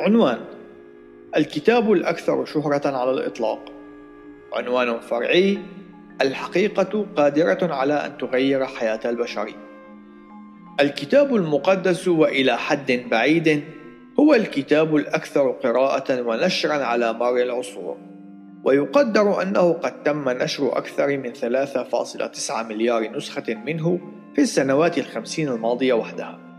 عنوان الكتاب الأكثر شهرة على الإطلاق. عنوان فرعي الحقيقة قادرة على أن تغير حياة البشر. الكتاب المقدس وإلى حد بعيد هو الكتاب الأكثر قراءة ونشرا على مر العصور ويقدر أنه قد تم نشر أكثر من 3.9 مليار نسخة منه في السنوات الخمسين الماضية وحدها.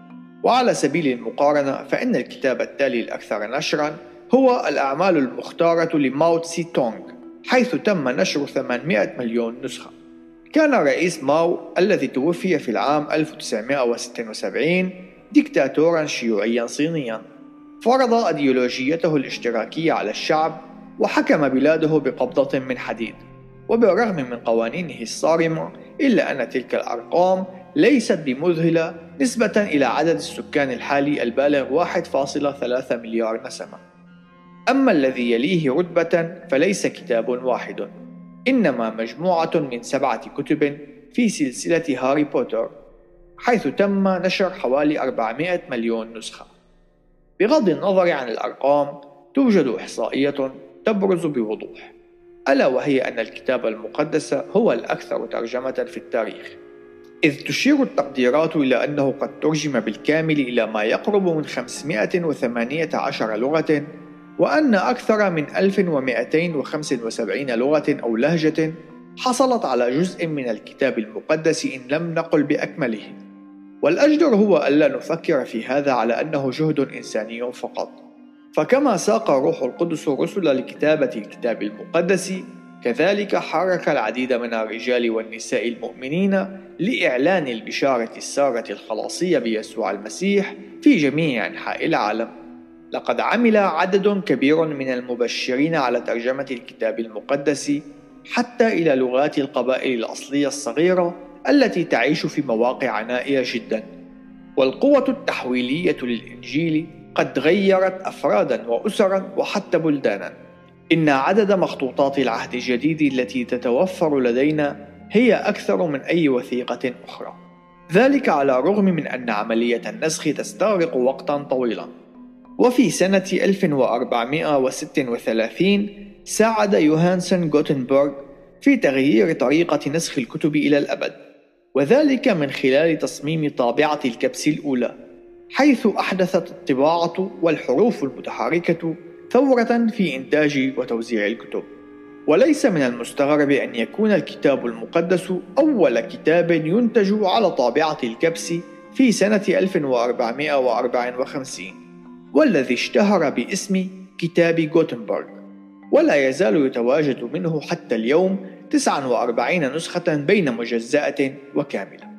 وعلى سبيل المقارنة فإن الكتاب التالي الأكثر نشرا هو الأعمال المختارة لماو تسي تونغ حيث تم نشر 800 مليون نسخة. كان رئيس ماو الذي توفي في العام 1976 ديكتاتورا شيوعيا صينيا. فرض أيديولوجيته الاشتراكية على الشعب وحكم بلاده بقبضة من حديد. وبالرغم من قوانينه الصارمة إلا أن تلك الأرقام ليست بمذهلة نسبة إلى عدد السكان الحالي البالغ 1.3 مليار نسمة. أما الذي يليه رتبة فليس كتاب واحد. إنما مجموعة من سبعة كتب في سلسلة هاري بوتر حيث تم نشر حوالي 400 مليون نسخة. بغض النظر عن الأرقام توجد إحصائية تبرز بوضوح ألا وهي أن الكتاب المقدس هو الأكثر ترجمة في التاريخ. إذ تشير التقديرات إلى أنه قد ترجم بالكامل إلى ما يقرب من 518 لغة وأن أكثر من 1275 لغة أو لهجة حصلت على جزء من الكتاب المقدس إن لم نقل بأكمله. والأجدر هو ألا نفكر في هذا على أنه جهد إنساني فقط. فكما ساق روح القدس الرسل لكتابة الكتاب المقدس كذلك حرك العديد من الرجال والنساء المؤمنين لإعلان البشارة السارة الخلاصية بيسوع المسيح في جميع أنحاء العالم. لقد عمل عدد كبير من المبشرين على ترجمة الكتاب المقدس حتى إلى لغات القبائل الأصلية الصغيرة التي تعيش في مواقع نائية جدا. والقوة التحويلية للإنجيل قد غيرت أفرادا وأسرا وحتى بلدانا. إن عدد مخطوطات العهد الجديد التي تتوفر لدينا هي أكثر من أي وثيقة أخرى. ذلك على الرغم من أن عملية النسخ تستغرق وقتا طويلا. وفي سنة 1436 ساعد يوهانسن غوتنبرغ في تغيير طريقة نسخ الكتب إلى الأبد، وذلك من خلال تصميم طابعة الكبس الأولى، حيث أحدثت الطباعة والحروف المتحركة ثورة في إنتاج وتوزيع الكتب. وليس من المستغرب أن يكون الكتاب المقدس أول كتاب ينتج على طابعة الكبس في سنة 1454 والذي اشتهر باسم كتاب غوتنبرغ ولا يزال يتواجد منه حتى اليوم 49 نسخة بين مجزأة وكاملة